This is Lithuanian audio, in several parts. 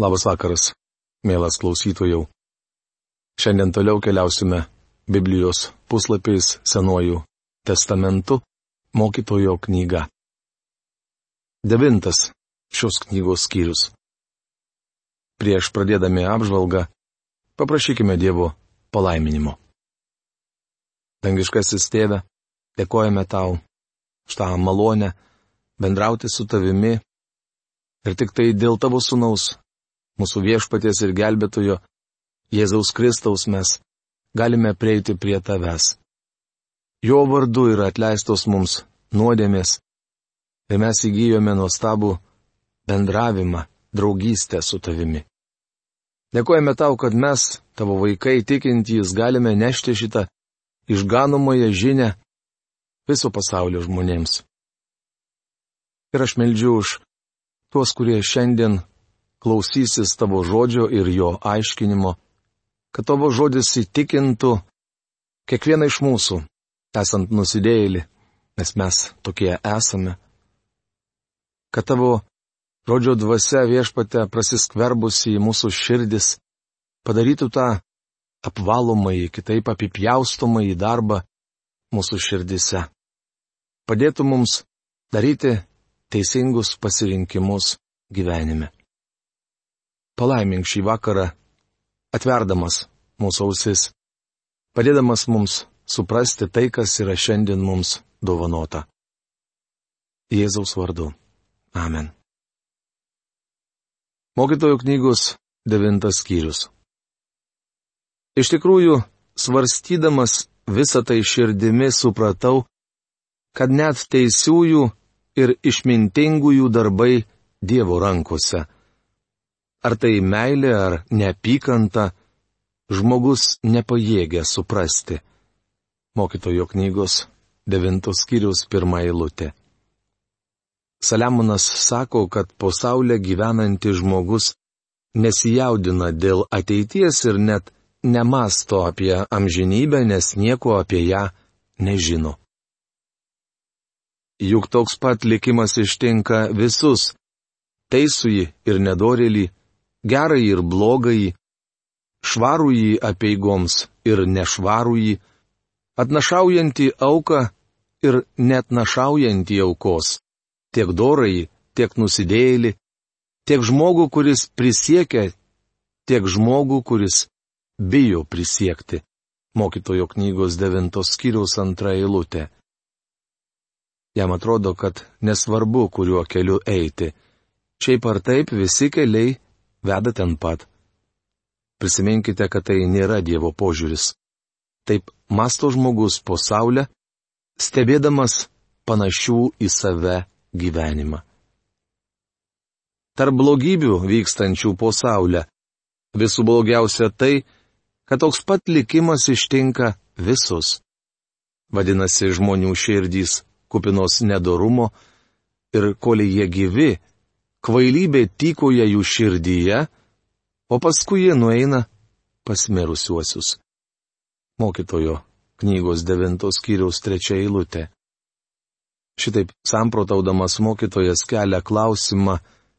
Labas vakaras, mielas klausytojų. Šiandien toliau keliausime Biblijos puslapiais Senuoju testamentu mokytojo knyga. Devintas šios knygos skyrius. Prieš pradėdami apžvalgą, paprašykime Dievo palaiminimo. Dangiškasis tėve, dėkojame tau už tą malonę bendrauti su tavimi Ir tik tai dėl tavo sunaus, mūsų viešpaties ir gelbėtojo, Jėzaus Kristaus mes galime prieiti prie tavęs. Jo vardu yra atleistos mums nuodėmės ir mes įgyjome nuostabų bendravimą, draugystę su tavimi. Dėkojame tau, kad mes, tavo vaikai tikintys, galime nešti šitą išganomąją žinę viso pasaulio žmonėms. Ir aš meldžiu už tuos, kurie šiandien klausysis tavo žodžio ir jo aiškinimo, kad tavo žodis įtikintų kiekvieną iš mūsų, esant nusidėjėlį, nes mes tokie esame. Kad tavo žodžio dvasia viešpate prasiskverbusi į mūsų širdis, padarytų tą apvalomąjį, kitaip apipjaustomąjį darbą mūsų širdise. Padėtų mums daryti teisingus pasirinkimus gyvenime. Palaimink šį vakarą, atverdamas mūsų ausis, padėdamas mums suprasti tai, kas yra šiandien mums dovanota. Jėzaus vardu. Amen. Mokytojų knygos devintas skyrius. Iš tikrųjų, svarstydamas visą tai širdimi supratau, kad net teisiųjų ir išmintingųjų darbai Dievo rankose. Ar tai meilė ar neapykanta, žmogus nepajėgia suprasti. Mokytojo knygos devintos skyrius pirmą eilutę. Saliamonas sako, kad po saulę gyvenantis žmogus nesijaudina dėl ateities ir net nemasto apie amžinybę, nes nieko apie ją nežino. Juk toks pat likimas ištinka visus - teisųjį ir nedorėlį, gerąjį ir blogąjį, švarųjį apieigoms ir nešvarųjį, atnašaujantį auką ir net našaujantį aukos, tiek dorąjį, tiek nusidėjėlį, tiek žmogų, kuris prisiekia, tiek žmogų, kuris bijo prisiekti. Mokytojo knygos devintos skyriaus antra eilutė. Jam atrodo, kad nesvarbu, kuriuo keliu eiti. Šiaip ar taip visi keliai veda ten pat. Prisiminkite, kad tai nėra Dievo požiūris. Taip masto žmogus po saulę, stebėdamas panašių į save gyvenimą. Tarp blogybių vykstančių po saulę visų blogiausia tai, kad toks pat likimas ištinka visus. Vadinasi, žmonių širdys kupinos nedorumo, ir kol jie gyvi, kvailybė tykoja jų širdyje, o paskui jie nueina pas mirusiuosius. Mokytojo knygos devintos kiriaus trečia eilutė. Šitaip samprotaudamas mokytojas kelia klausimą,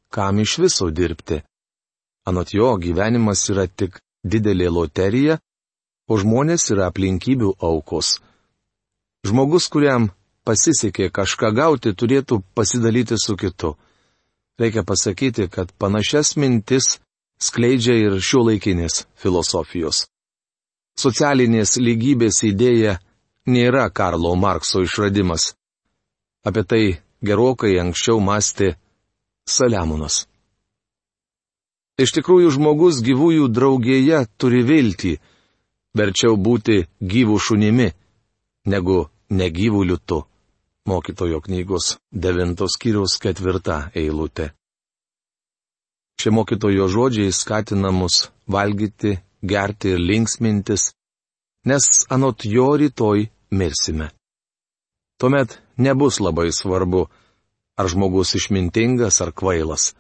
kam iš viso dirbti. Anot jo gyvenimas yra tik didelė loterija, o žmonės yra aplinkybių aukos. Žmogus, kuriam pasisekė kažką gauti, turėtų pasidalyti su kitu. Reikia pasakyti, kad panašias mintis skleidžia ir šio laikinės filosofijos. Socialinės lygybės idėja nėra Karlo Markso išradimas. Apie tai gerokai anksčiau mąstė Saliamonas. Iš tikrųjų žmogus gyvųjų draugėje turi viltį, verčiau būti gyvų šunimi, negu negyvų liutu mokytojo knygos devintos kiriaus ketvirta eilutė. Šie mokytojo žodžiai skatina mus valgyti, gerti ir linksmintis, nes anot jo rytoj mirsime. Tuomet nebus labai svarbu, ar žmogus išmintingas ar kvailas.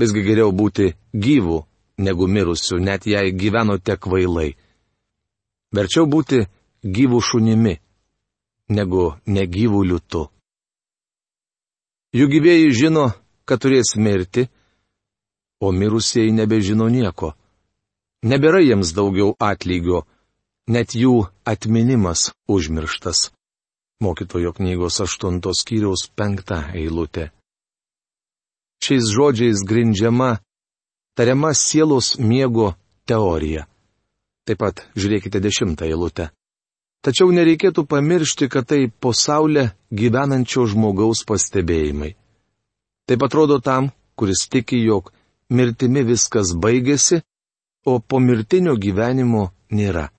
Visgi geriau būti gyvų negu mirusių, net jei gyvenote kvailai. Verčiau būti gyvų šunimi negu negyvų liūtų. Jų gyvėjai žino, kad turės mirti, o mirusieji nebežino nieko. Nebėra jiems daugiau atlygio, net jų atminimas užmirštas. Mokytojo knygos aštuntos kiriaus penkta eilutė. Šiais žodžiais grindžiama tariama sielos miego teorija. Taip pat žiūrėkite dešimtą eilutę. Tačiau nereikėtų pamiršti, kad tai po saulę gyvenančio žmogaus pastebėjimai. Taip atrodo tam, kuris tiki, jog mirtimi viskas baigėsi, o po mirtinio gyvenimo nėra.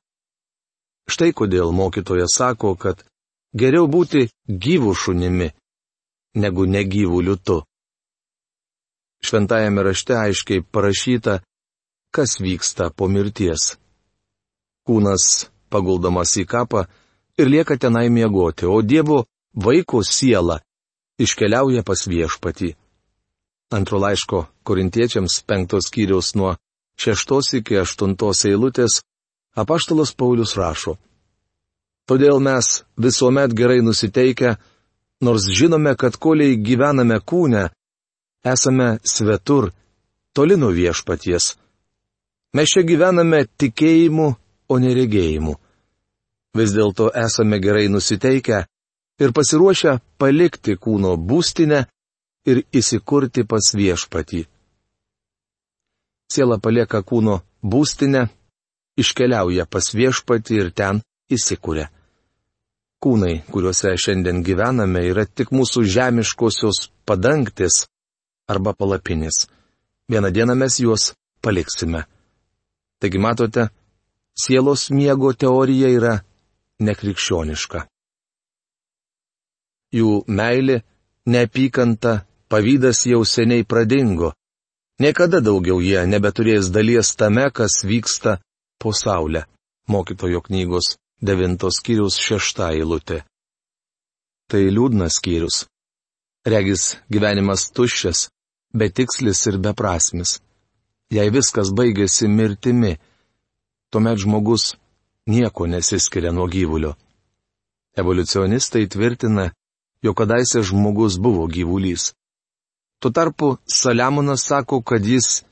Štai kodėl mokytojas sako, kad geriau būti gyvų šunimi, negu negyvų liutu. Šventajame rašte aiškiai parašyta, kas vyksta po mirties. Kūnas paguldamas į kapą ir lieka tenai miegoti, o Dievo vaiko siela iškeliauja pas viešpatį. Antro laiško korintiečiams penktos skyriaus nuo šeštos iki aštuntos eilutės apaštalas Paulius rašo. Todėl mes visuomet gerai nusiteikę, nors žinome, kad koliai gyvename kūne, esame svetur, toli nuo viešpaties. Mes čia gyvename tikėjimu, o neregėjimu. Vis dėlto esame gerai nusiteikę ir pasiruošę palikti kūno būstinę ir įsikurti pas viešpatį. Siela palieka kūno būstinę, iškeliauja pas viešpatį ir ten įsikūrė. Kūnai, kuriuose šiandien gyvename, yra tik mūsų žemiškosios padangtis arba palapinis. Vieną dieną mes juos paliksime. Taigi matote, sielos miego teorija yra nekrikščioniška. Jų meilė, neapykanta pavydas jau seniai pradingo. Niekada daugiau jie nebeturės dalies tame, kas vyksta po saulę. Mokytojo knygos devintos skyrius šešta eilutė. Tai liūdnas skyrius. Regis gyvenimas tuščias, betikslis ir beprasmis. Jei viskas baigėsi mirtimi, tuomet žmogus nieko nesiskiria nuo gyvulio. Evoliucionistai tvirtina, jog kadaise žmogus buvo gyvulys. Tuo tarpu Saliamonas sako, kad jis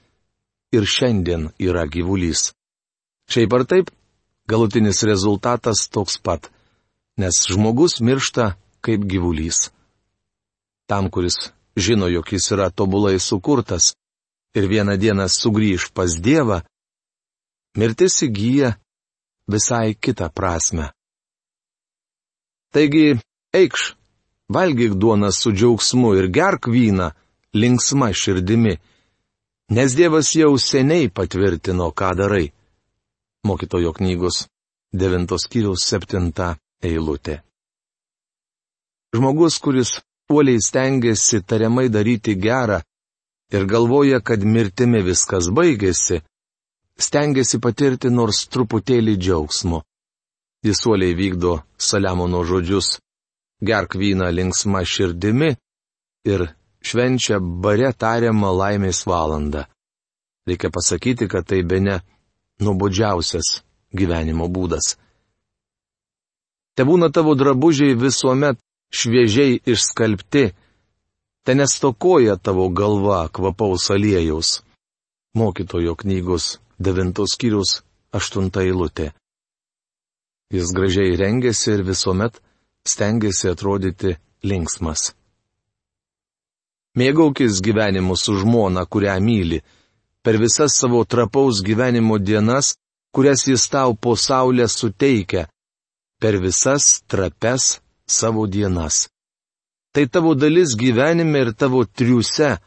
ir šiandien yra gyvulys. Šiaip ar taip, galutinis rezultatas toks pat, nes žmogus miršta kaip gyvulys. Tam, kuris žino, jog jis yra tobulai sukurtas ir vieną dieną sugrįž pas Dievą, mirtis įgyja visai kitą prasme. Taigi, eikš, valgyk duoną su džiaugsmu ir gerk vyną, linksma širdimi, nes Dievas jau seniai patvirtino, ką darai. Mokytojo knygos 9 skyriaus 7 eilutė. Žmogus, kuris uoliai stengiasi tariamai daryti gerą ir galvoja, kad mirtimi viskas baigėsi, stengiasi patirti nors truputėlį džiaugsmo. Jis uoliai vykdo Saliamono žodžius - gerk vyną linksma širdimi ir švenčia bare tariamą laimės valandą. Reikia pasakyti, kad tai be ne nuobodžiausias gyvenimo būdas. Te būna tavo drabužiai visuomet šviežiai išskalbti, te nestokoja tavo galva kvapaus aliejaus. Mokytojo knygos devintos skyrius aštunta eilutė. Jis gražiai rengiasi ir visuomet stengiasi atrodyti linksmas. Mėgaukis gyvenimu su žmona, kurią myli. Per visas savo trapaus gyvenimo dienas, kurias jis tau po saulę suteikia. Per visas trapes savo dienas. Tai tavo dalis gyvenime ir tavo triuse,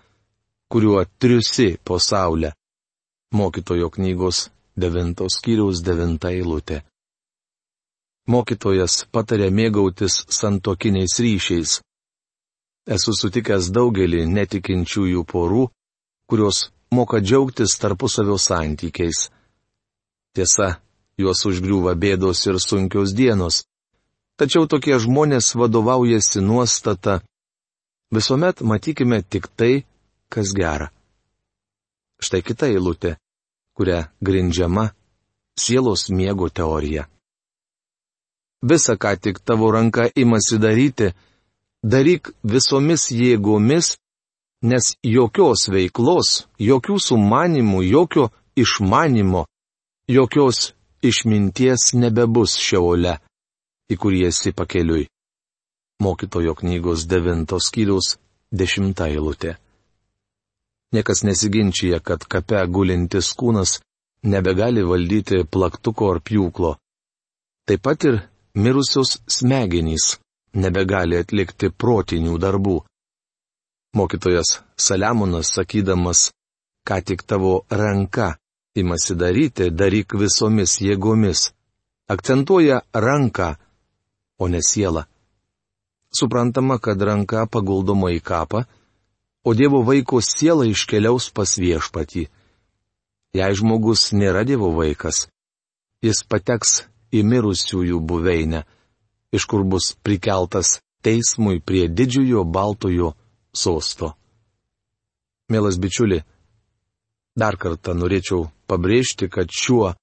kuriuo triusi po saulę. Mokytojo knygos devintos skyriaus devinta eilutė. Mokytojas patarė mėgautis santokiniais ryšiais. Esu sutikęs daugelį netikinčiųjų porų, kurios moka džiaugtis tarpusavio santykiais. Tiesa, juos užgriūva bėdos ir sunkios dienos. Tačiau tokie žmonės vadovaujasi nuostata - visuomet matykime tik tai, kas gera. Štai kita eilutė, kuria grindžiama sielos miego teorija. Visa, ką tik tavo ranka imasi daryti, daryk visomis jėgomis, nes jokios veiklos, jokių sumanimų, jokio išmanimo, jokios išminties nebebus šiaule, į kurį esi pakeliui. Mokytojo knygos devintos skyriaus dešimta eilutė. Niekas nesiginčia, kad kape gulintis kūnas nebegali valdyti plaktuko ar pjūklo. Taip pat ir mirusios smegenys nebegali atlikti protinių darbų. Mokytojas Saliamonas sakydamas, ką tik tavo ranka imasi daryti, daryk visomis jėgomis. Akcentuoja ranką, o ne sielą. Suprantama, kad ranka paguldoma į kapą, o Dievo vaiko siela iškeliaus pas viešpatį. Jei žmogus nėra Dievo vaikas, jis pateks į mirusiųjų buveinę, iš kur bus prikeltas teismui prie didžiojo baltojo sosto. Mielas bičiuli, dar kartą norėčiau pabrėžti, kad šiuo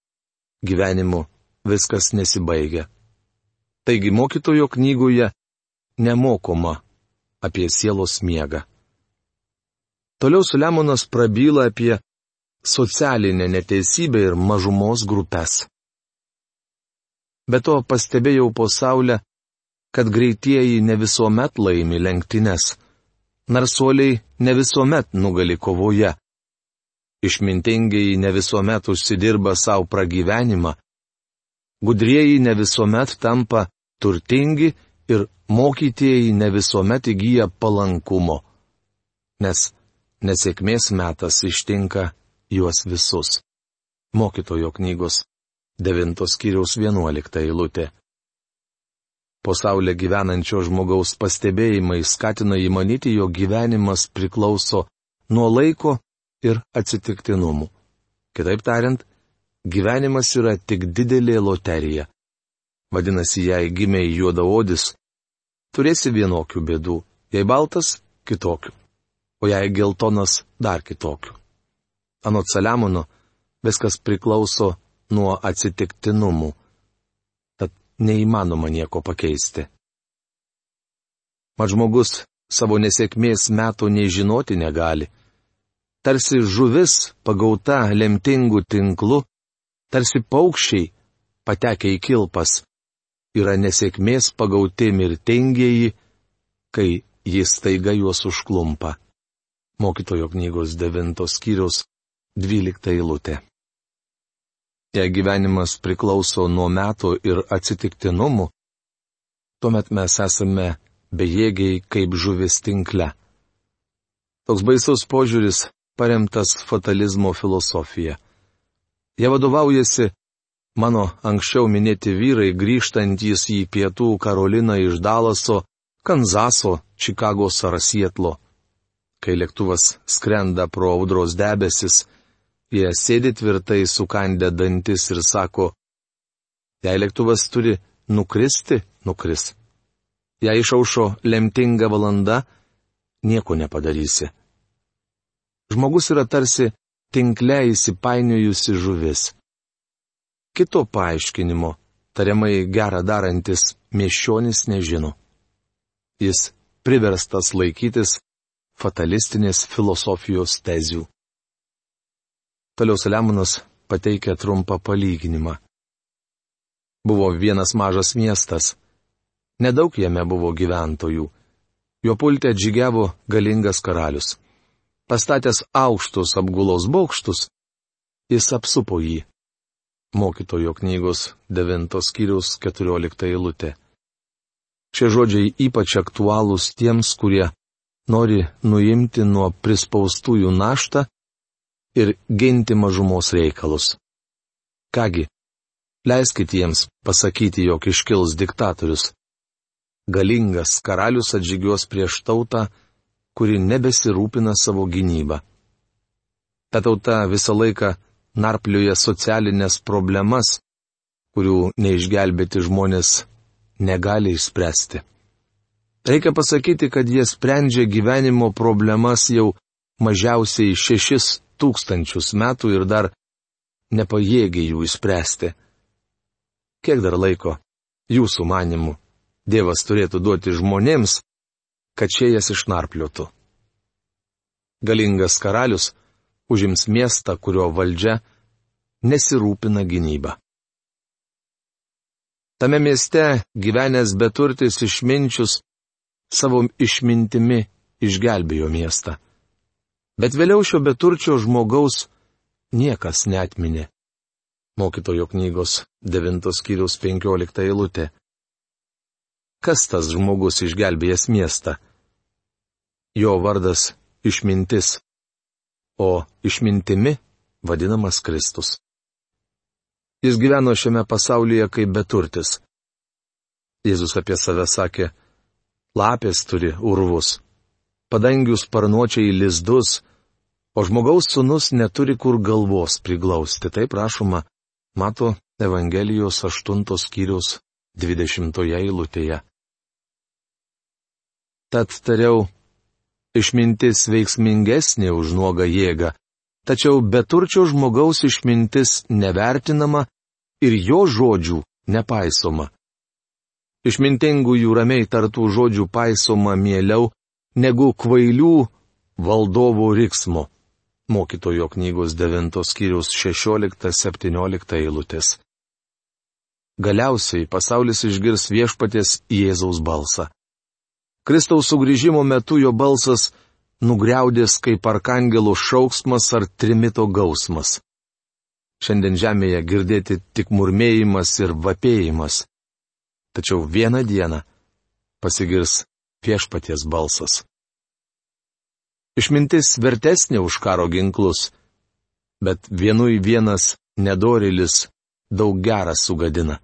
gyvenimu viskas nesibaigia. Taigi mokytojo knygoje nemokoma apie sielos miegą. Toliau Sulemonas prabyla apie socialinę neteisybę ir mažumos grupės. Be to pastebėjau po saulę, kad greitieji ne visuomet laimi lenktynes, narsuoliai ne visuomet nugali kovoje, išmintingiai ne visuomet užsidirba savo pragyvenimą, gudrieji ne visuomet tampa turtingi ir mokytieji ne visuomet įgyja palankumo. Nes nesėkmės metas ištinka juos visus. Mokytojo knygos 9 skyriaus 11 eilutė. Po saulė gyvenančio žmogaus pastebėjimai skatina įmanyti, jo gyvenimas priklauso nuo laiko ir atsitiktinumų. Kitaip tariant, gyvenimas yra tik didelė loterija. Vadinasi, jei gimiai juodaodis, turėsi vienokių bėdų, jei baltas - kitokių o jei geltonas dar kitokiu. Anot Saliamono, viskas priklauso nuo atsitiktinumų, tad neįmanoma nieko pakeisti. Mat žmogus savo nesėkmės metų nežinoti negali. Tarsi žuvis pagauta lemtingų tinklų, tarsi paukščiai patekę į kilpas, yra nesėkmės pagauti mirtingieji, kai jis taiga juos užklumpa mokytojo knygos 9 skyrius 12 eilutė. Jei gyvenimas priklauso nuo metų ir atsitiktinumų, tuomet mes esame bejėgiai kaip žuvis tinkle. Toks baisus požiūris paremtas fatalizmo filosofija. Jie vadovaujasi mano anksčiau minėti vyrai grįžtantys į pietų Karoliną iš Dalaso, Kanzaso, Čikagos ar Sietlo. Kai lėktuvas skrenda pro audros debesis, jie sėdi tvirtai sukandę dantis ir sako, jei lėktuvas turi nukristi, nukris. Jei išaušo lemtinga valanda, nieko nepadarysi. Žmogus yra tarsi tinkle įsipainiojusi žuvis. Kito paaiškinimo, tariamai gerą darantis, miešionis nežino. Jis priverstas laikytis fatalistinės filosofijos tezių. Toliau Saliamonas pateikia trumpą palyginimą. Buvo vienas mažas miestas. Nedaug jame buvo gyventojų. Jo pultė džygiavo galingas karalius. Pastatęs aukštus apgulos bokštus, jis apsupo jį. Mokytojo knygos 9 skyrius 14 eilutė. Šie žodžiai ypač aktualūs tiems, kurie nori nuimti nuo prispaustųjų naštą ir ginti mažumos reikalus. Kągi, leiskit jiems pasakyti, jog iškils diktatorius. Galingas karalius atžygios prieš tautą, kuri nebesirūpina savo gynybą. Ta tauta visą laiką narplioja socialinės problemas, kurių neišgelbėti žmonės negali išspręsti. Reikia pasakyti, kad jie sprendžia gyvenimo problemas jau mažiausiai šešis tūkstančius metų ir dar nepajėgia jų įspręsti. Kiek dar laiko, jūsų manimų, Dievas turėtų duoti žmonėms, kad šie jas išnarpliotų? galingas karalius užims miestą, kurio valdžia nesirūpina gynybą. Tame mieste gyvenęs beturtis išminčius savo išmintimi išgelbėjo miestą. Bet vėliau šio beturčio žmogaus niekas netminė. Mokytojo knygos 9 skyriaus 15 eilutė. Kas tas žmogus išgelbėjęs miestą? Jo vardas išmintis, o išmintimi vadinamas Kristus. Jis gyveno šiame pasaulyje kaip beturtis. Jėzus apie save sakė, lapės turi urvus, padangių sparnuočiai lizdus, o žmogaus sunus neturi kur galvos priglausti. Taip rašoma Mato Evangelijos 8 skyriaus 20 eilutėje. Tad tariau, išmintis veiksmingesnė už nuogą jėgą, tačiau beturčio žmogaus išmintis nevertinama ir jo žodžių nepaisoma. Išmintingųjų ramiai tartų žodžių paisoma mieliau negu kvailių valdovų riksmo. Mokytojo knygos 9 skyrius 16-17 eilutės. Galiausiai pasaulis išgirs viešpatės Jėzaus balsą. Kristaus sugrįžimo metu jo balsas nugriaudės kaip arkangelų šauksmas ar trimito gausmas. Šiandien žemėje girdėti tik murmėjimas ir vapėjimas. Tačiau vieną dieną pasigirs viešpaties balsas. Išmintis vertesnė už karo ginklus, bet vienui vienas nedorilis daug gerą sugadina.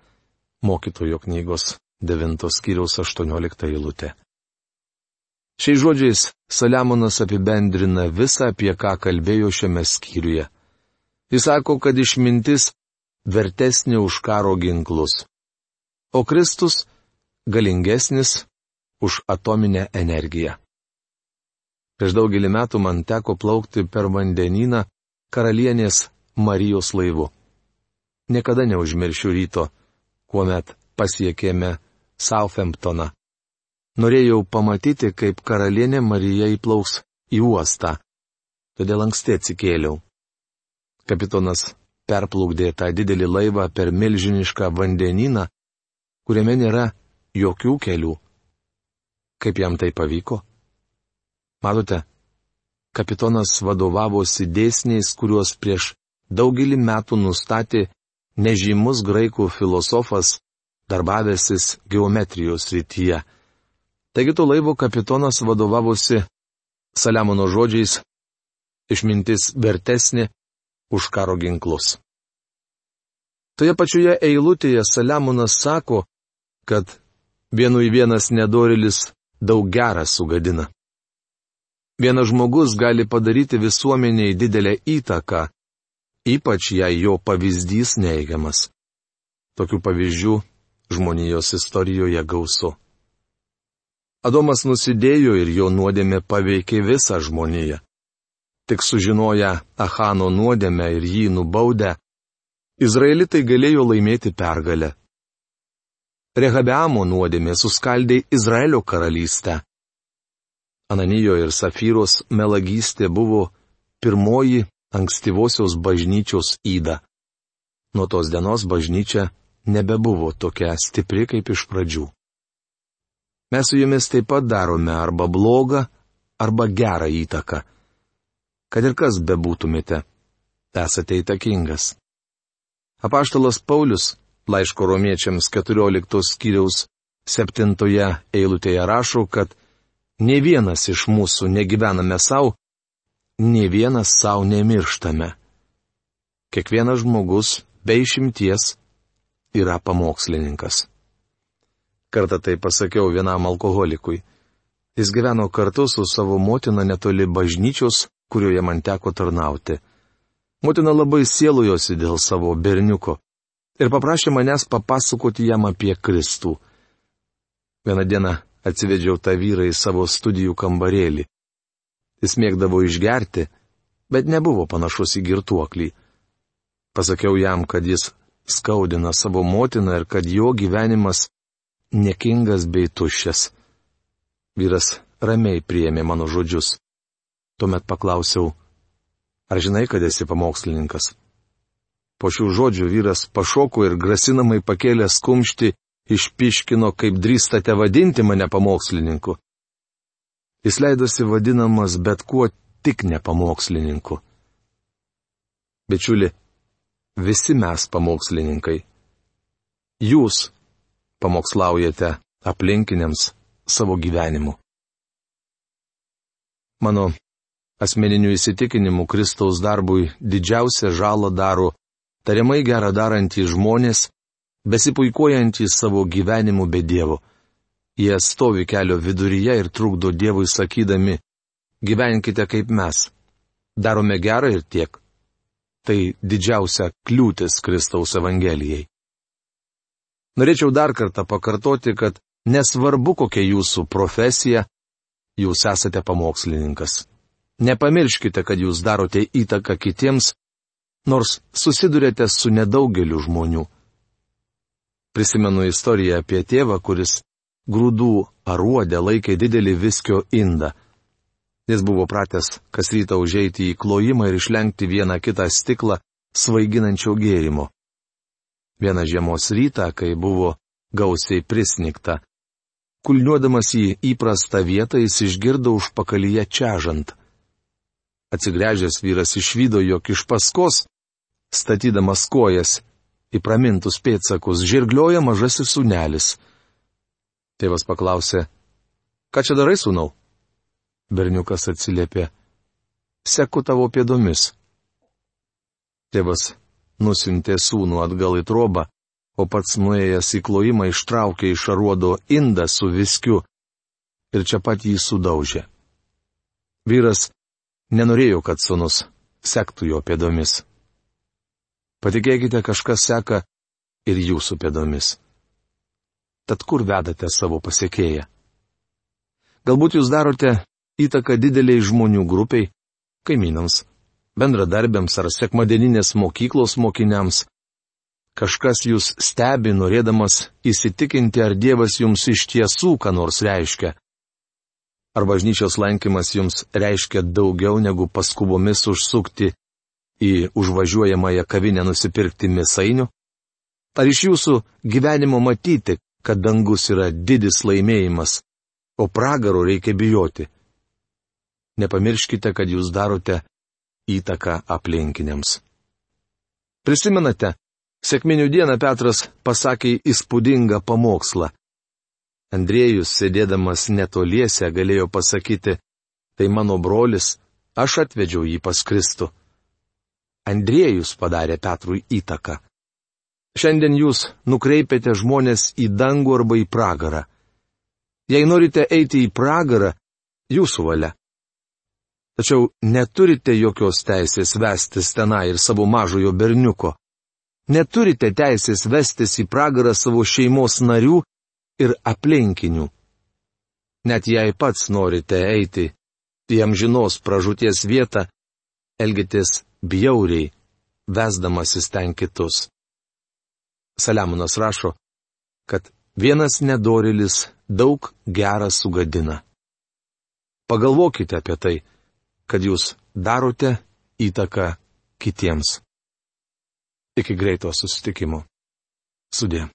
Mokytojo knygos 9 skyriaus 18 eilutė. Šiais žodžiais Saliamonas apibendrina visą, apie ką kalbėjo šiame skyriuje. Jis sako, kad išmintis vertesnė už karo ginklus, o Kristus galingesnis už atominę energiją. Prieš daugelį metų man teko plaukti per vandenyną karalienės Marijos laivu. Niekada neužmiršiu ryto, kuomet pasiekėme Southamptoną. Norėjau pamatyti, kaip karalienė Marija įplauks į uostą. Todėl anksti atsikėliau. Kapitonas perplaukdė tą didelį laivą per milžinišką vandenyną, kuriame nėra jokių kelių. Kaip jam tai pavyko? Matote, kapitonas vadovavosi dėsniais, kuriuos prieš daugelį metų nustatė nežymus graikų filosofas, darbavęsis geometrijos rytyje. Taigi to laivo kapitonas vadovavosi Saliamono žodžiais - išmintis vertesnė už karo ginklus. Toje pačioje eilutėje Saliamonas sako, kad vienui vienas nedorilis daug gerą sugadina. Vienas žmogus gali padaryti visuomeniai didelę įtaką, ypač jei jo pavyzdys neigiamas. Tokių pavyzdžių žmonijos istorijoje gausu. Adomas nusidėjo ir jo nuodėmė paveikė visą žmoniją. Tik sužinoję Ahano nuodėmę ir jį nubaudę, Izraelitai galėjo laimėti pergalę. Rehabeamo nuodėmė suskaldė Izraelio karalystę. Ananijo ir Safyros melagystė buvo pirmoji ankstyvosios bažnyčios įda. Nuo tos dienos bažnyčia nebebuvo tokia stipri kaip iš pradžių. Mes su jumis taip pat darome arba blogą, arba gerą įtaką. Kad ir kas bebūtumėte, esate įtakingas. Apaštalas Paulius laiško romiečiams 14 skyriaus 7 eilutėje rašo, kad ne vienas iš mūsų negyvename savo, ne vienas savo nemirštame. Kiekvienas žmogus, be išimties, yra pamokslininkas. Kartą tai pasakiau vienam alkoholikui. Jis gyveno kartu su savo motina netoli bažnyčios, kurioje man teko tarnauti. Motina labai sielojosi dėl savo berniuko ir paprašė manęs papasakoti jam apie Kristų. Vieną dieną atsivedžiau tą vyrą į savo studijų kambarėlį. Jis mėgdavo išgerti, bet nebuvo panašus į girtuoklį. Pasakiau jam, kad jis skaudina savo motiną ir kad jo gyvenimas nekingas bei tuščias. Vyras ramiai priėmė mano žodžius. Tuomet paklausiau, ar žinai, kad esi pamokslininkas? Po šių žodžių vyras pašoko ir grasinamai pakėlė skumšti, išpiškino, kaip drįstate vadinti mane pamokslininku. Jis leidosi vadinamas bet kuo tik ne pamokslininku. Bičiuli, visi mes pamokslininkai. Jūs pamokslaujate aplinkiniams savo gyvenimu. Mano asmeniniu įsitikinimu Kristaus darbui didžiausią žalą daro tariamai gerą darantys žmonės, besipuikuojantys savo gyvenimu be Dievo. Jie stovi kelio viduryje ir trukdo Dievui sakydami, gyvenkite kaip mes. Darome gerą ir tiek. Tai didžiausia kliūtis Kristaus Evangelijai. Norėčiau dar kartą pakartoti, kad nesvarbu kokia jūsų profesija, jūs esate pamokslininkas. Nepamirškite, kad jūs darote įtaką kitiems, nors susidurėte su nedaugeliu žmonių. Prisimenu istoriją apie tėvą, kuris grūdų aruodę laikė didelį viskio indą. Jis buvo pratęs kas rytą užeiti į klojimą ir išlenkti vieną kitą stiklą svaiginančio gėrimo. Vieną žiemos rytą, kai buvo gausiai prisnikta, kulniuodamas į įprastą vietą jis išgirdo užpakalyje čiažant. Atsigręžęs vyras išvydo, jog iš paskos statydamas kojas į pramintus pėtsakus, žirglioja mažasis sunelis. Tėvas paklausė, ką čia darai, sūnau? Berniukas atsiliepė, seku tavo pėdomis. Tėvas nusintė sūnų atgal į trobą, o pats nuėjęs į klojimą ištraukė iš aruodo indą su viskiu ir čia pat jį sudaužė. Vyras nenorėjo, kad sūnus sektų jo pėdomis. Patikėkite, kažkas seka ir jūsų pėdomis. Tad kur vedate savo pasiekėją? Galbūt jūs darote įtaką dideliai žmonių grupiai, kaimynams, bendradarbiams ar sekmadieninės mokyklos mokiniams. Kažkas jūs stebi, norėdamas įsitikinti, ar Dievas jums iš tiesų ką nors reiškia. Ar bažnyčios lankymas jums reiškia daugiau negu paskubomis užsukti į užvažiuojamąją kavinę nusipirkti mėsainių? Ar iš jūsų gyvenimo matyti, kad dangus yra didis laimėjimas, o pragaro reikia bijoti? Nepamirškite, kad jūs darote įtaką aplinkiniams. Prisimenate, sėkminių dieną Petras pasakė įspūdingą pamokslą. Andriejus, sėdėdamas netoliese, galėjo pasakyti, tai mano brolis, aš atvedžiau jį pas Kristų. Andriejus padarė Petrui įtaką. Šiandien jūs nukreipiate žmonės į dangų arba į pragarą. Jei norite eiti į pragarą, jūsų valia. Tačiau neturite jokios teisės vestis tenai ir savo mažojo berniuko. Neturite teisės vestis į pragarą savo šeimos narių ir aplinkinių. Net jei pats norite eiti į amžinos pražūties vietą, elgitės bjauriai, vesdamasis ten kitus. Saliamonas rašo, kad vienas nedorilis daug gerą sugadina. Pagalvokite apie tai, kad jūs darote įtaką kitiems. Iki greito susitikimo. Sudė.